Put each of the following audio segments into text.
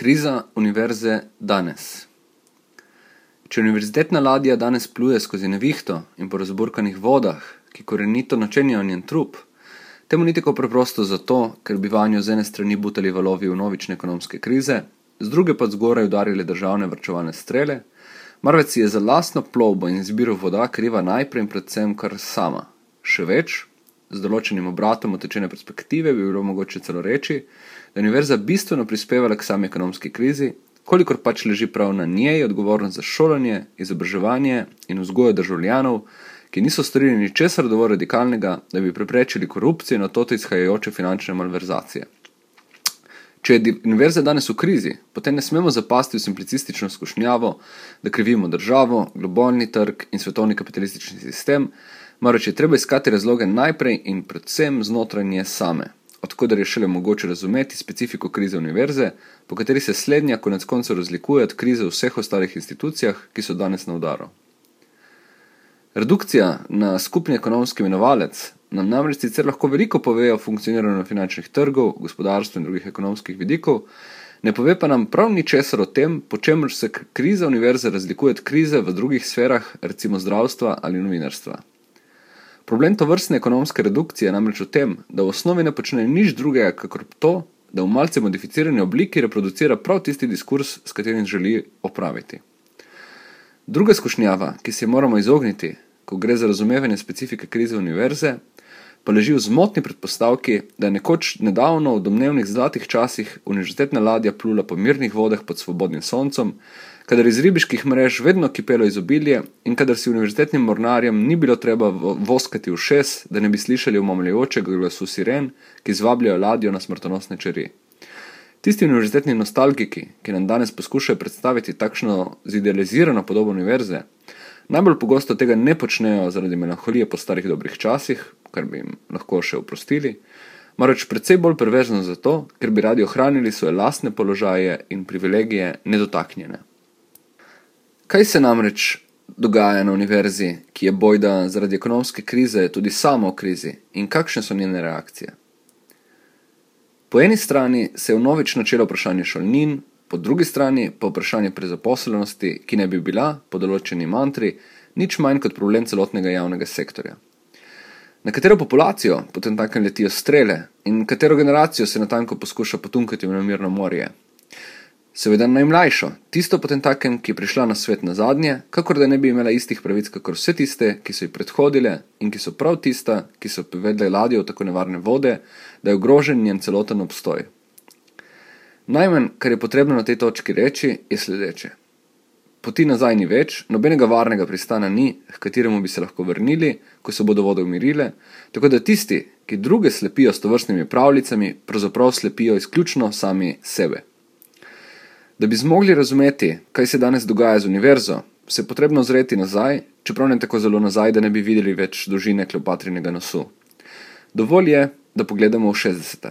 Kriza univerze danes. Če univerzitetna ladja danes pluje skozi nevihto in po razburkanih vodah, ki korenito načenjajo njen trup, temu ni tako preprosto zato, ker bi vanjo z ene strani butali valovi v novične ekonomske krize, z druge pa zgoraj udarili državne vrčevalne strele, marveč si je za lastno plovbo in izbiro voda kriva najprej in predvsem kar sama. Še več, z določenim obratom utečene perspektive bi bilo mogoče celo reči, da je univerza bistveno prispevala k sami ekonomski krizi, kolikor pač leži prav na njej odgovornost za šolanje, izobraževanje in vzgojo državljanov, ki niso storili ničesar dovolj radikalnega, da bi preprečili korupcijo in od tega izhajajoče finančne malverzacije. Če je univerza danes v krizi, potem ne smemo zapasti v simplicistično skušnjavo, da krivimo državo, globalni trg in svetovni kapitalistični sistem, marveč je treba iskati razloge najprej in predvsem znotraj nje same, odkudar je šele mogoče razumeti specifiko krize univerze, po kateri se slednja konec koncev razlikuje od krize v vseh ostalih institucijah, ki so danes na udaru. Redukcija na skupni ekonomski imenovalec nam namreč sicer lahko veliko pove o funkcioniranju finančnih trgov, gospodarstva in drugih ekonomskih vidikov, ne pove pa nam prav ničesar o tem, po čemer se kriza univerze razlikuje od krize v drugih sferah, recimo zdravstva ali novinarstva. Problem to vrstne ekonomske redukcije je namreč v tem, da v osnovi ne počne nič drugega, kakor to, da v malce modificirani obliki reproducira prav tisti diskurs, s katerim želi opraviti. Druga skušnjava, ki se moramo izogniti, ko gre za razumevanje specifike krize univerze, pa leži v zmotni predpostavki, da je nekoč nedavno v domnevnih zlatih časih univerzitetna ladja plula po mirnih vodah pod svobodnim soncem, kadar iz ribiških mrež vedno kipelo izobilje in kadar si univerzitetnim mornarjem ni bilo treba voskati v šes, da ne bi slišali umomljajočega glasu siren, ki zvabljajo ladjo na smrtonosne čeri. Tisti univerzitetni nostalgiki, ki nam danes poskušajo predstaviti takšno zidealizirano podobo univerze, najbolj pogosto tega ne počnejo zaradi melanholije po starih dobrih časih, kar bi jim lahko še oprostili, marveč predvsej bolj perverzno zato, ker bi radi ohranili svoje lastne položaje in privilegije nedotaknjene. Kaj se namreč dogaja na univerzi, ki je bojda zaradi ekonomske krize tudi sama v krizi in kakšne so njene reakcije? Po eni strani se je vnovič načelo vprašanje šolnin, po drugi strani pa vprašanje prezaposlenosti, ki ne bi bila, po določeni mantri, nič manj kot problem celotnega javnega sektorja. Na katero populacijo potem tako letijo strele in katero generacijo se natanko poskuša potunkati v nemirno morje? Seveda najmlajšo, tisto potem takem, ki je prišla na svet na zadnje, kakor da ne bi imela istih pravic, kot vse tiste, ki so ji predhodile in ki so prav tista, ki so povedle ladjo v tako nevarne vode, da je ogrožen njen celoten obstoj. Najmanj, kar je potrebno na tej točki reči, je sledeče. Poti nazaj ni več, nobenega varnega pristana ni, k kateremu bi se lahko vrnili, ko se bodo vode umirile, tako da tisti, ki druge slepijo s tovrstnimi pravljicami, pravzaprav slepijo izključno sami sebe. Da bi zmogli razumeti, kaj se danes dogaja z univerzo, se je potrebno ozreti nazaj, čeprav ne tako zelo nazaj, da ne bi videli več dolžine Kleopatrinega nosu. Dovolj je, da pogledamo v 60.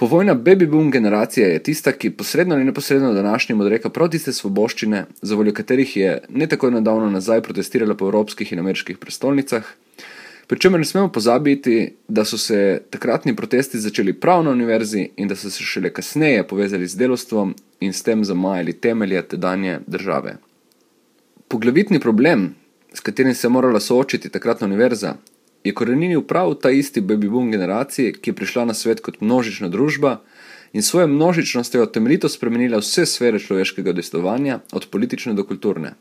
Povojna baby boom generacija je tista, ki posredno ali neposredno današnjim odreka prav tiste svoboščine, za voljo katerih je ne tako nedavno nazaj protestirala po evropskih in ameriških prestolnicah, Pričemer ne smemo pozabiti, da so se takratni protesti začeli prav na univerzi in da so se šele kasneje povezali z delostvom in s tem zamajali temelje tedanje države. Poglavitni problem, s katerim se je morala soočiti takratna univerza, je korenil prav ta isti baby boom generaciji, ki je prišla na svet kot množična družba in svojo množičnostjo temeljito spremenila vse sfere človeškega dejstvovanja, od politične do kulturne.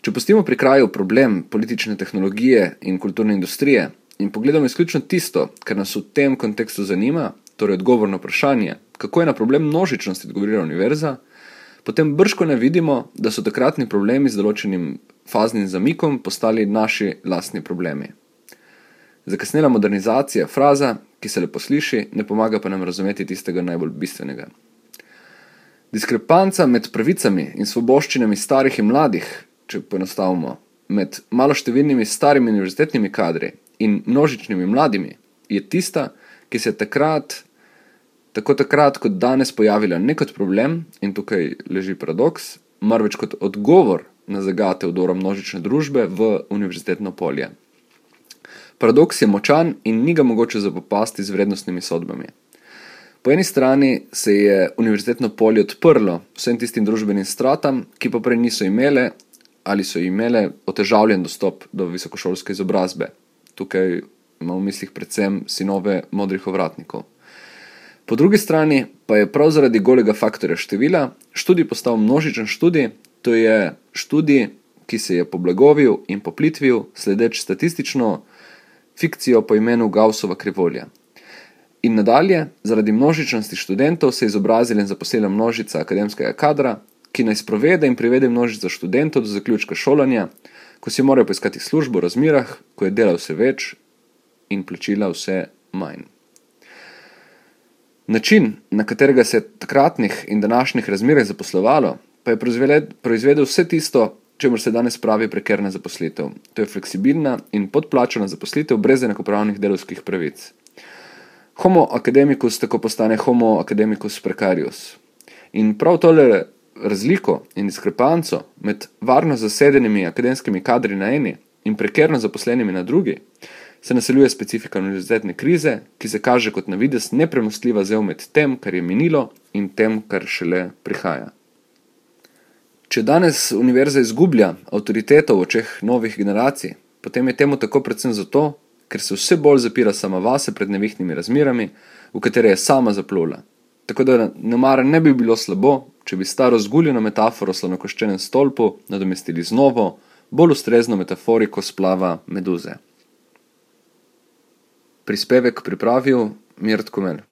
Če pustimo pri kraju problem politične tehnologije in kulturne industrije in pogledamo izključno tisto, kar nas v tem kontekstu zanima, torej odgovor na vprašanje, kako je na problem množičnosti odgovorila univerza, potem brško ne vidimo, da so takratni problemi z določenim faznim zamikom postali naši lastni problemi. Zakasnela modernizacija, fraza, ki se lepo sliši, ne pomaga pa nam razumeti tistega najbolj bistvenega. Diskrepanca med pravicami in svoboščinami starih in mladih, če poenostavimo, med maloštevilnimi starimi univerzitetnimi kadri in množičnimi mladimi, je tista, ki se je takrat, tako takrat kot danes, pojavila ne kot problem, in tukaj leži paradoks, marveč kot odgovor na zagate vdora množične družbe v univerzitetno polje. Paradoks je močan in ni ga mogoče zapopasti z vrednostnimi sodbami. Po eni strani se je univerzitetno polje odprlo vsem tistim družbenim stratam, ki pa prej niso imele ali so imele otežavljen dostop do visokošolske izobrazbe. Tukaj imamo v mislih predvsem sinove modrih ovratnikov. Po drugi strani pa je prav zaradi golega faktorja števila študij postal množičen študij, to je študij, ki se je poblagovil in poplitvil, sledeč statistično fikcijo po imenu Gaussova krivolja. In nadalje, zaradi množičnosti študentov se je izobrazila in zaposlila množica akademskega kadra, ki naj sprovede in privede množico študentov do zaključka šolanja, ko si morajo poiskati službo v razmerah, ko je dela vse več in plačila vse manj. Način, na katerega se je takratnih in današnjih razmerah zaposlovalo, pa je proizvedel vse tisto, čemur se danes pravi prekerna zaposlitev. To je fleksibilna in podplačana zaposlitev brez enakopravnih delovskih pravic. Homo academicus tako postane homo academicus precarius. In prav tole razliko in diskrepanco med varno zasedenimi akademskimi kadri na eni in prekerno zaposlenimi na drugi se naseljuje specifika univerzitetne krize, ki se kaže kot navidez nepremostljiva zel med tem, kar je minilo in tem, kar šele prihaja. Če danes univerza izgublja avtoriteto v očeh novih generacij, potem je temu tako predvsem zato, ker se vse bolj zapira sama vase pred nevihtnimi razmerami, v katere je sama zaplula. Tako da ne mara ne bi bilo slabo, če bi staro zguljeno metaforo slonokoščenem stolpu nadomestili z novo, bolj ustrezno metaforiko splava meduze. Prispevek pripravil Mirt Kumer.